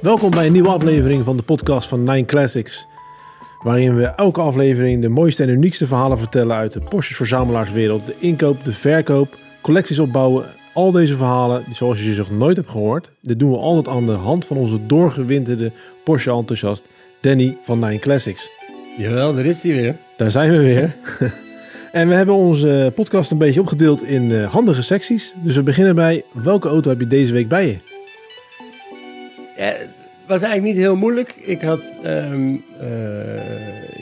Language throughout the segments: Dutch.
Welkom bij een nieuwe aflevering van de podcast van Nine Classics. Waarin we elke aflevering de mooiste en uniekste verhalen vertellen uit de Porsche verzamelaarswereld. De inkoop, de verkoop, collecties opbouwen. Al deze verhalen, zoals je ze nog nooit hebt gehoord. Dit doen we altijd aan de hand van onze doorgewinterde Porsche-enthousiast Danny van Nine Classics. Jawel, daar is hij weer. Daar zijn we weer. en we hebben onze podcast een beetje opgedeeld in eh, handige secties. Dus we beginnen bij welke auto heb je deze week bij je? Was eigenlijk niet heel moeilijk. Ik had. ehm, eh,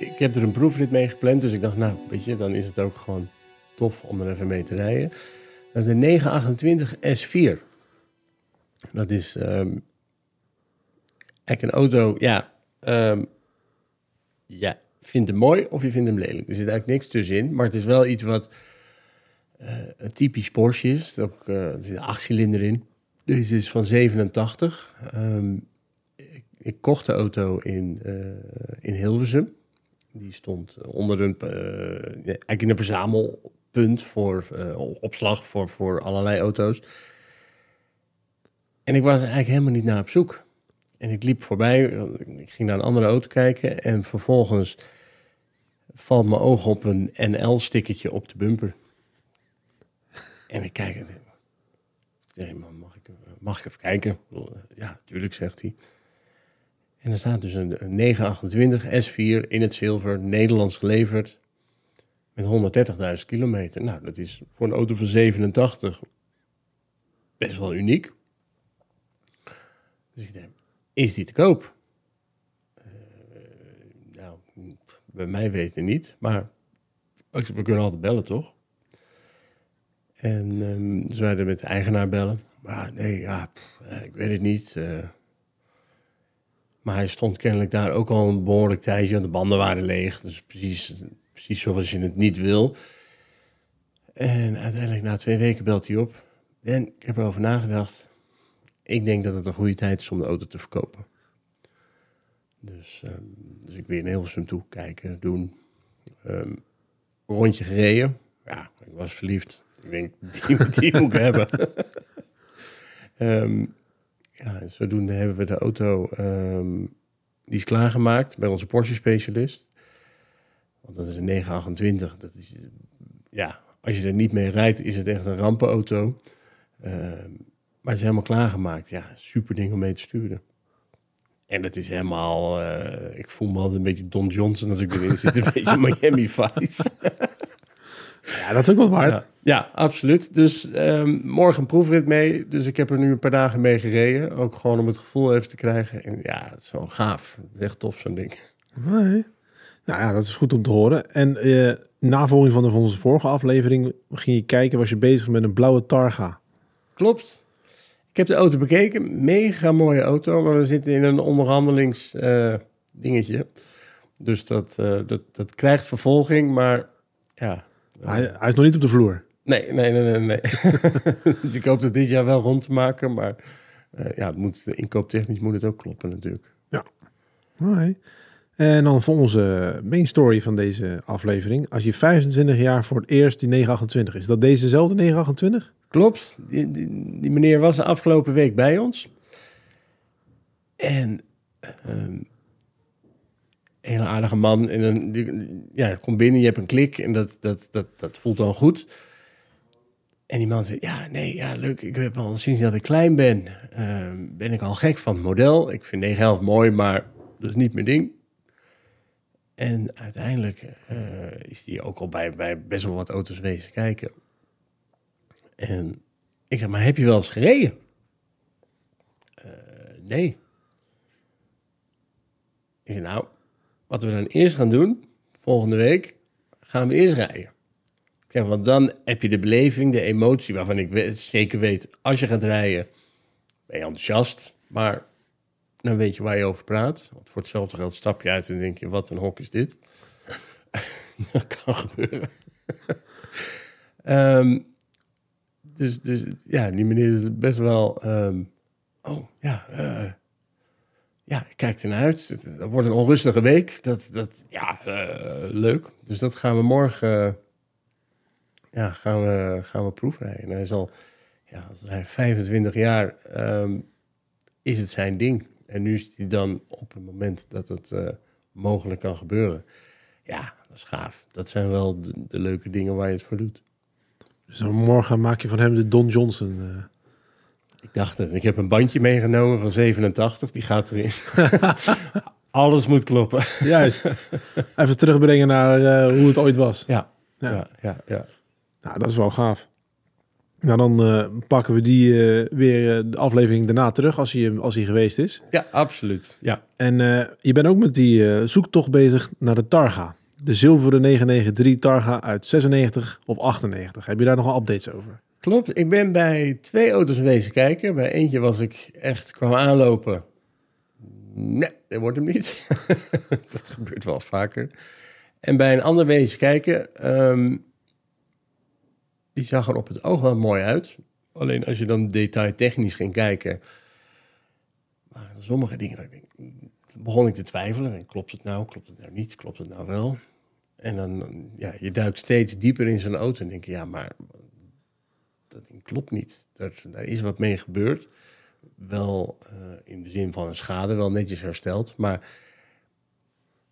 ik, heb er een proefrit mee gepland. Dus ik dacht, nou, weet je, dan is het ook gewoon tof om er even mee te rijden. Dat is de 928 S4. Dat is ehm, eigenlijk een auto, ja. ehm ja, vindt hem mooi of je vindt hem lelijk. Er zit eigenlijk niks tussenin. Maar het is wel iets wat eh, een typisch Porsche is. Ook, eh, er zit een achtcilinder in. Deze is van 87. Ehm, ik, ik kocht de auto in, eh, in Hilversum. Die stond onder een, eh, eigenlijk in een verzamelpunt voor eh, opslag voor, voor allerlei auto's. En ik was eigenlijk helemaal niet naar op zoek. En ik liep voorbij, ik ging naar een andere auto kijken en vervolgens valt mijn oog op een NL-stickertje op de bumper. En ik kijk Nee, man, mag ik, mag ik even kijken? Eh, Ja, tuurlijk, zegt hij. En er staat dus een, een 928 S4 in het zilver, Nederlands geleverd, met 130.000 kilometer. Nou, dat is voor een auto van 87 best wel uniek. Dus ik denk, is die te koop? Eh, nou, bij mij weten niet, maar we kunnen altijd bellen, toch? En ehm ze werden met de eigenaar bellen. Maar nee, ja, eh, ik weet het niet. eh. maar hij stond kennelijk daar ook al een behoorlijk tijdje, want de banden waren leeg. Dus precies, precies zoals je het niet wil. En uiteindelijk na twee weken belt hij op. En ik heb erover nagedacht. Ik denk dat het een goede tijd is om de auto te verkopen. Dus, ehm, dus ik weer in Hilversum toe kijken, doen. Ehm, rondje gereden. Ja, ik was verliefd. Ik denk, die, die moet ik hebben. Ehm, ja, en zodoende hebben we de auto, ehm, die is klaargemaakt bij onze Porsche-specialist. Want dat is een 928. Dat is, ja, als je er niet mee rijdt, is het echt een rampenauto. Ehm, maar het is helemaal klaargemaakt. Ja, super ding om mee te sturen. En het is helemaal, eh, ik voel me altijd een beetje Don Johnson als ik erin zit. Een beetje Miami Vice. Ja, dat is ook wat waard. Ja, ja absoluut. Dus ehm, morgen een proefrit mee. Dus ik heb er nu een paar dagen mee gereden. Ook gewoon om het gevoel even te krijgen. En ja, het is zo gaaf. Het is echt tof zo'n ding. Nee. Nou ja, dat is goed om te horen. En eh navolging van, de, van onze vorige aflevering ging je kijken, was je bezig met een blauwe Targa. Klopt. Ik heb de auto bekeken. Mega mooie auto. Maar we zitten in een onderhandelings eh, dingetje. Dus dat, eh, dat, dat krijgt vervolging. Maar ja, Hij, hij is nog niet op de vloer. Nee, nee, nee, nee. nee. dus ik hoop dat dit jaar wel rond te maken. Maar eh, ja, het moet, inkooptechnisch moet het ook kloppen natuurlijk. Nee. En dan voor onze main story van deze aflevering. Als je 25 jaar voor het eerst die 928 is, dat dezezelfde 928? Klopt. Die, die, die meneer was de afgelopen week bij ons. En ehm hele aardige man. En dan, ja, je komt binnen, je hebt een klik en dat, dat, dat, dat voelt dan goed. En die man zei, ja, nee, ja, leuk. Ik heb al sinds dat ik klein ben, ehm, ben ik al gek van het model. Ik vind 911 mooi, maar dat is niet mijn ding. En uiteindelijk eh, is die ook al bij, bij best wel wat auto's wezen kijken. En ik zeg, maar heb je wel eens gereden? "Eh, nee. Ik zeg, nou, wat we dan eerst gaan doen, volgende week, gaan we eerst rijden. Ik want dan heb je de beleving, de emotie, waarvan ik zeker weet, als je gaat rijden, ben je enthousiast. Maar dan weet je waar je over praat. Want voor hetzelfde geld stap je uit en denk je, wat een hok is dit? dat kan gebeuren. Ehm, dus, dus ja, die meneer is best wel... ehm, oh, ja, eh, ja, ik kijk ernaar uit. Het, wordt een onrustige week. Dat, dat, ja, eh, leuk. Dus dat gaan we morgen... eh, ja, gaan we, gaan we proefrijden. En hij is al ja, hij is 25 jaar... ehm, is het zijn ding. En nu is hij dan op het moment dat het eh, mogelijk kan gebeuren. Ja, dat is gaaf. Dat zijn wel de, leuke dingen waar je het voor doet. Dus morgen maak je van hem de Don Johnson. Ik dacht het. Ik heb een bandje meegenomen van 87. Die gaat erin. Alles moet kloppen. Juist. Even terugbrengen naar eh, hoe het ooit was. Ja, Ja. ja, ja. ja, Nou, dat is wel gaaf. Nou, dan eh, pakken we die eh, weer de aflevering daarna terug als hij, als hij geweest is. Ja, absoluut. Ja. En je bent ook met die zoektocht bezig naar de Targa. De zilveren 993 Targa uit 96 of 98. Heb je daar nog wel updates over? Klopt. Ik ben bij twee auto's wezen kijken. Bij eentje was ik echt kwam aanlopen. Nee, dat wordt hem niet. dat gebeurt wel vaker. En bij een ander wezen kijken. ehm, die zag er op het oog wel mooi uit. Alleen als je dan detailtechnisch ging kijken. waren sommige dingen. Dat ik begon ik te twijfelen. En klopt het nou? Klopt het nou niet? Klopt het nou wel? En dan, ja, je duikt steeds dieper in zo'n auto en denk je, ja, maar dat ding klopt niet. Daar is wat mee gebeurd. Wel eh, in de zin van een schade, wel netjes hersteld. Maar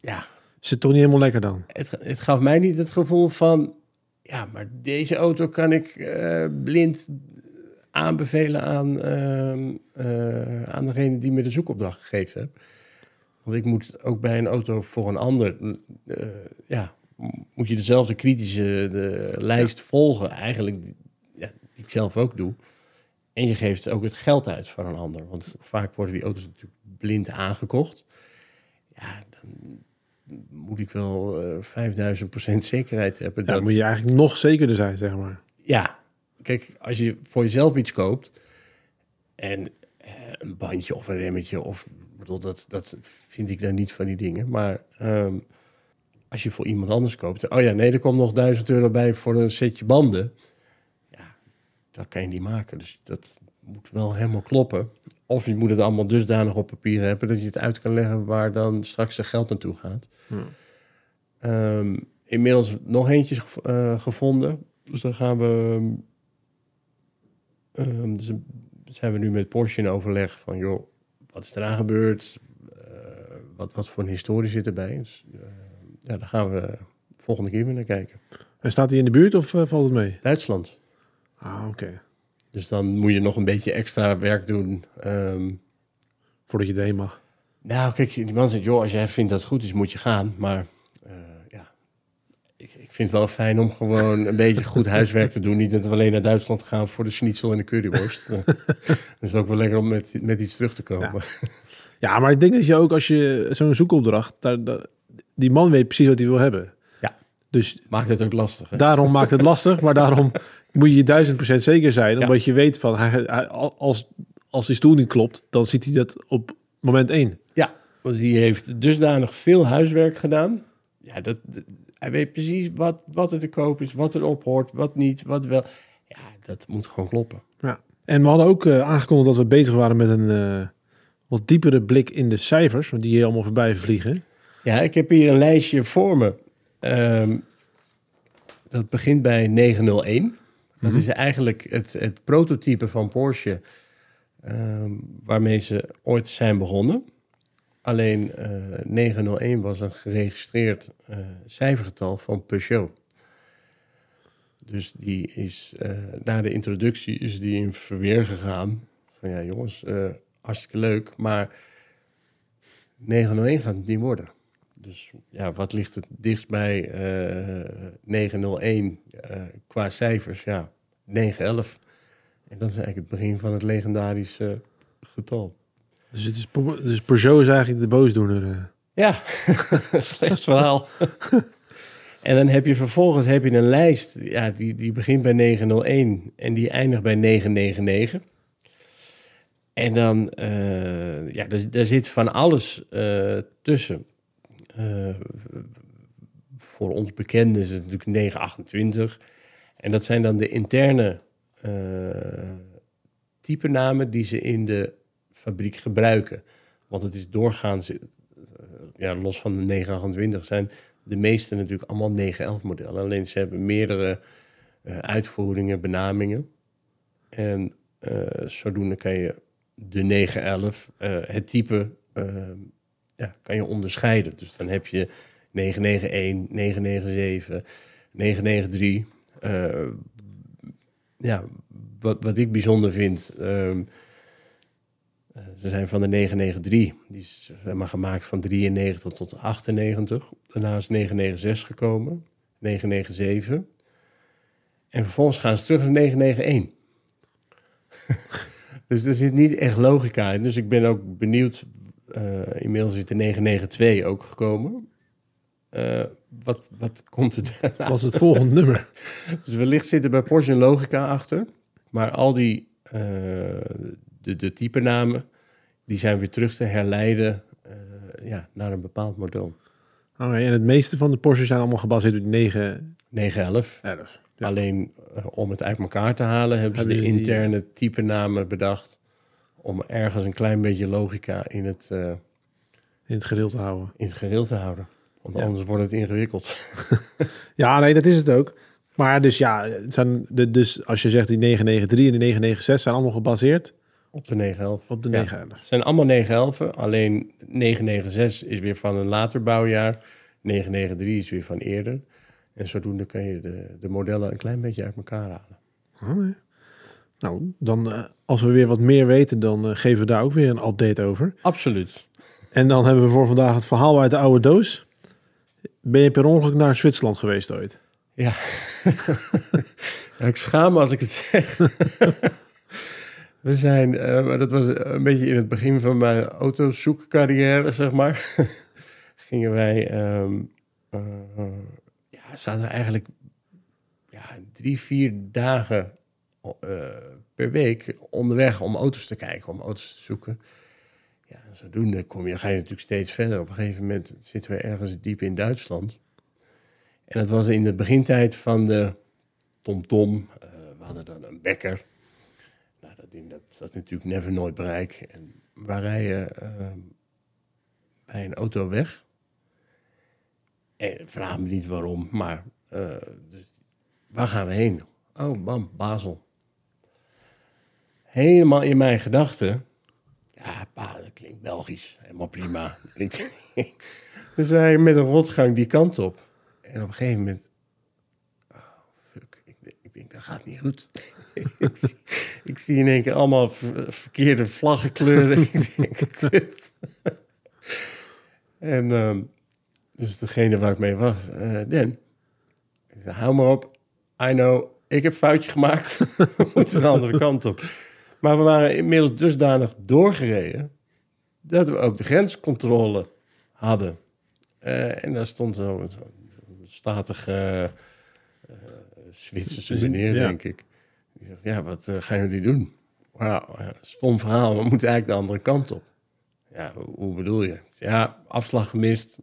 ja, Zit toch niet helemaal lekker dan? het, het gaf mij niet het gevoel van... Ja, maar deze auto kan ik eh, blind aanbevelen aan, ehm, eh, aan degene die me de zoekopdracht gegeven heeft. Want ik moet ook bij een auto voor een ander... ja, moet je dezelfde kritische de lijst volgen eigenlijk... Die ik zelf ook doe. En je geeft ook het geld uit voor een ander. Want vaak worden die auto's natuurlijk blind aangekocht. Ja, dan moet ik wel eh 5000 procent zekerheid hebben. Ja, dat, moet je eigenlijk nog zekerder zijn, zeg maar. ja, kijk, als je voor jezelf iets koopt en eh, een bandje of een remmetje of bedoel, dat, dat vind ik dan niet van die dingen. Maar ehm, als je voor iemand anders koopt, oh ja, nee, er komt nog 1000 euro bij voor een setje banden. Dat kan je niet maken. Dus dat moet wel helemaal kloppen. Of je moet het allemaal dusdanig op papier hebben dat je het uit kan leggen waar dan straks het geld naartoe gaat. Ehm, inmiddels nog eentje eh, gevonden. Dus dan gaan we. ehm, dus zijn we nu met Porsche in overleg van, joh, wat is eraan gebeurd? Eh, wat, wat voor een historie zit erbij? Dus, eh, ja, daar gaan we volgende keer weer naar kijken. En staat hij in de buurt of valt het mee? Duitsland. Ah, oké. Dus dan moet je nog een beetje extra werk doen. Ehm, Voordat je erheen mag. Nou, kijk, die man zegt, joh, als jij vindt dat het goed is, moet je gaan. Maar eh, ja, ik, ik vind het wel fijn om gewoon een beetje goed huiswerk te doen. Niet dat we alleen naar Duitsland gaan voor de schnitzel en de curryworst. Dan is het ook wel lekker om met, met iets terug te komen. Ja, maar ik denk dat je ook als je zo'n zoekopdracht... Daar, daar- die man weet precies wat hij wil hebben. Dus Maakt het ook lastig, hè? daarom maakt het lastig. Maar daarom moet je duizend procent zeker zijn. Ja. Omdat je weet van, hij, hij- als, als die stoel niet klopt... dan ziet hij dat op moment één. Ja, want die heeft dusdanig veel huiswerk gedaan. Ja, dat, hij weet precies wat, wat er te koop is, wat erop hoort, wat niet, wat wel. Ja, dat moet gewoon kloppen. Ja. En we hadden ook eh, aangekondigd dat we bezig waren met een eh, wat diepere blik in de cijfers, want die hier allemaal voorbij vliegen. Ja, ik heb hier een lijstje voor me. Ehm, dat begint bij 901. Dat is eigenlijk het, het prototype van Porsche ehm, waarmee ze ooit zijn begonnen. Alleen eh 901 was een geregistreerd eh, cijfergetal van Peugeot. Dus die is eh, na de introductie is die in verweer gegaan. Van ja, jongens, hartstikke leuk, maar 901 gaat het niet worden. Dus ja, wat ligt het dichtst bij eh 901 eh, qua cijfers? Ja, 911. En dat is eigenlijk het begin van het legendarische getal. Dus, het is, dus Peugeot is eigenlijk de boosdoener. eh. Ja, slecht verhaal. en dan heb je vervolgens heb je een lijst, ja, die, die begint bij 901 en die eindigt bij 999. En dan, eh, ja, daar, daar zit van alles eh, tussen. Eh, voor ons bekende is het natuurlijk 928. En dat zijn dan de interne eh type namen die ze in de fabriek gebruiken. Want het is doorgaans, eh, ja, los van de 928 zijn de meeste natuurlijk allemaal 911 modellen. Alleen ze hebben meerdere uitvoeringen, benamingen. En zodoende kan je de 911, eh, het type, ja, kan je onderscheiden. Dus dan heb je 991, 997, 993. Eh, ja, wat, ik bijzonder vind, eh, ze zijn van de 993. Die is maar, gemaakt van 93 tot 98. Daarna is 996 gekomen, 997. En vervolgens gaan ze terug naar 991. dus er zit niet echt logica in. Dus ik ben ook benieuwd. Eh, inmiddels is de 992 ook gekomen. Eh, wat, wat komt er daarna? Wat is het volgende nummer? Dus wellicht zit er bij Porsche een logica achter. Maar al die eh, de, de type namen, die zijn weer terug te herleiden ja, naar een bepaald model. Oké, en het meeste van de Porsches zijn allemaal gebaseerd op de 911. 911. Ja. Alleen om het uit elkaar te halen, hebben ze de ze die- interne type namen bedacht. Om ergens een klein beetje logica in het, eh, In het gereel te houden. in het geheel te houden. Want Ja. anders wordt het ingewikkeld. Ja, nee, dat is het ook. Maar dus ja, het zijn de, dus als je zegt die 993 en die 996 zijn allemaal gebaseerd Op de 911. op de Ja. 911. Het zijn allemaal 911, alleen 996 is weer van een later bouwjaar. 993 is weer van eerder. En zodoende kan je de, de modellen een klein beetje uit elkaar halen. Oh, nee. Nou, dan eh, als we weer wat meer weten, dan eh, geven we daar ook weer een update over. Absoluut. En dan hebben we voor vandaag het verhaal uit de oude doos. Ben je per ongeluk naar Zwitserland geweest ooit? Ja. Ja, ik schaam me als ik het zeg. We zijn, eh, maar dat was een beetje in het begin van mijn autozoekcarrière, zeg maar. Gingen wij, ehm, eh, ja, zaten we eigenlijk ja, drie, vier dagen per week onderweg om auto's te kijken, om auto's te zoeken. Ja, en zodoende kom je, ga je natuurlijk steeds verder. Op een gegeven moment zitten we ergens diep in Duitsland. En dat was in de begintijd van de TomTom. Eh, we hadden dan een Bekker. Nou, dat ding, dat, dat natuurlijk never nooit bereik. En we rijden eh, bij een auto weg. En vraag me niet waarom, maar eh, dus, waar gaan we heen? Oh, bam, Basel. Helemaal in mijn gedachten. Ja, pa, dat klinkt Belgisch. Helemaal prima. dus wij met een rotgang die kant op. En op een gegeven moment... Oh, fuck. Ik, denk- ik denk, dat gaat niet goed. ik, zie, ik zie in één keer allemaal ver- verkeerde vlaggenkleuren. ik denk, kut. en ehm, dus degene waar ik mee was, eh Den. Ik zei, hou maar op. I know, ik heb foutje gemaakt. we moeten een andere kant op. Maar we waren inmiddels dusdanig doorgereden... dat we ook de grenscontrole hadden. Eh, en daar stond zo'n zo statige eh, Zwitserse meneer, Ja. denk ik. Die zegt, ja, wat eh, gaan jullie doen? Eh, stom verhaal, we moeten eigenlijk de andere kant op. Ja, hoe, hoe bedoel je? Ja, afslag gemist.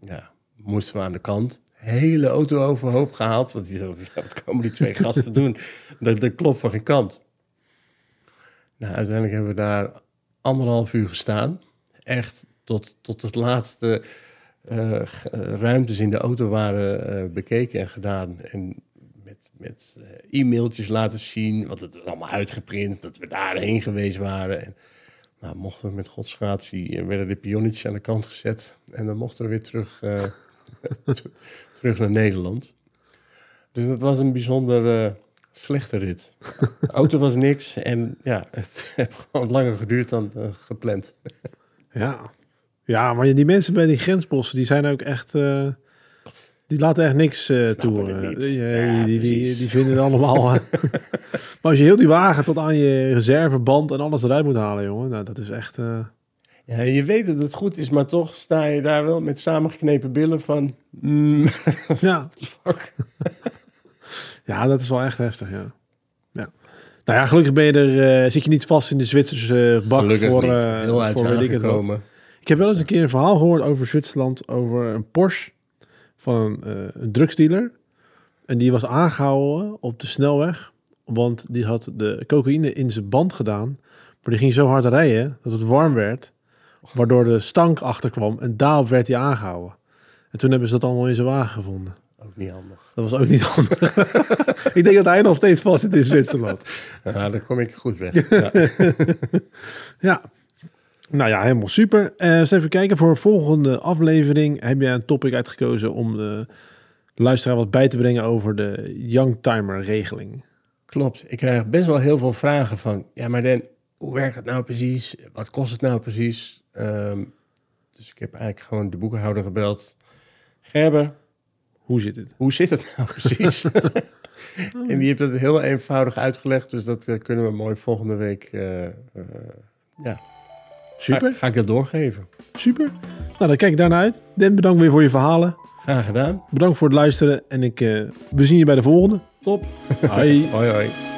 Ja, moesten we aan de kant. Hele auto overhoop gehaald. Want die dacht, ja, wat komen die twee gasten doen? Dat, dat klopt van geen kant. Nou, uiteindelijk hebben we daar anderhalf uur gestaan. Echt tot, tot het laatste eh, eh, ruimtes in de auto waren eh, bekeken en gedaan. En met, met e-mailtjes laten zien, want het is allemaal uitgeprint, dat we daarheen geweest waren. En, nou, mochten we met godsgratie, werden de pionnetjes aan de kant gezet. En dan mochten we weer terug, terug naar Nederland. Dus dat was een bijzonder eh, slechte rit. De auto was niks en ja, het heeft gewoon langer geduurd dan eh, gepland. Ja. Ja, maar die mensen bij die grensbossen, die zijn ook echt... eh, die laten echt niks toe. Die, Ja, die, die, die vinden het allemaal... maar als je heel die wagen tot aan je reserveband en alles eruit moet halen, jongen. Nou, dat is echt... eh, Ja, je weet dat het goed is, maar toch sta je daar wel met samengeknepen billen van... mm, ja. fuck. ja, dat is wel echt heftig, ja. ja. Nou ja, gelukkig ben je er, eh, zit je niet vast in de Zwitserse bak Gelukkig voor, niet. eh, Heel voor weet ik het wat. Ik heb wel eens een keer een verhaal gehoord over Zwitserland, over een Porsche van eh, een drugsdealer. En die was aangehouden op de snelweg, want die had de cocaïne in zijn band gedaan. Maar die ging zo hard rijden dat het warm werd, waardoor de stank achterkwam en daarop werd hij aangehouden. En toen hebben ze dat allemaal in zijn wagen gevonden. Ook niet handig. Dat was ook niet handig. ik denk dat hij nog steeds vast zit in Zwitserland. Ja, dan kom ik goed weg. Ja. Ja. Nou ja, helemaal super. Eh, eens even kijken. Voor de volgende aflevering heb jij een topic uitgekozen om de luisteraar wat bij te brengen over de Youngtimer regeling. Klopt. Ik krijg best wel heel veel vragen van... Ja, maar Dan, hoe werkt het nou precies? Wat kost het nou precies? Ehm, dus ik heb eigenlijk gewoon de boekenhouder gebeld. Gerber, Hoe zit het? hoe zit het nou precies? en die heeft het heel eenvoudig uitgelegd. Dus dat eh, kunnen we mooi volgende week... eh, eh, ja, Super, Ga, ga ik dat doorgeven. super. Nou, dan kijk ik daarna uit. Den, bedankt weer voor je verhalen. Graag gedaan. Bedankt voor het luisteren en ik, we zien je bij de volgende. Top. Hoi. Hoi hoi.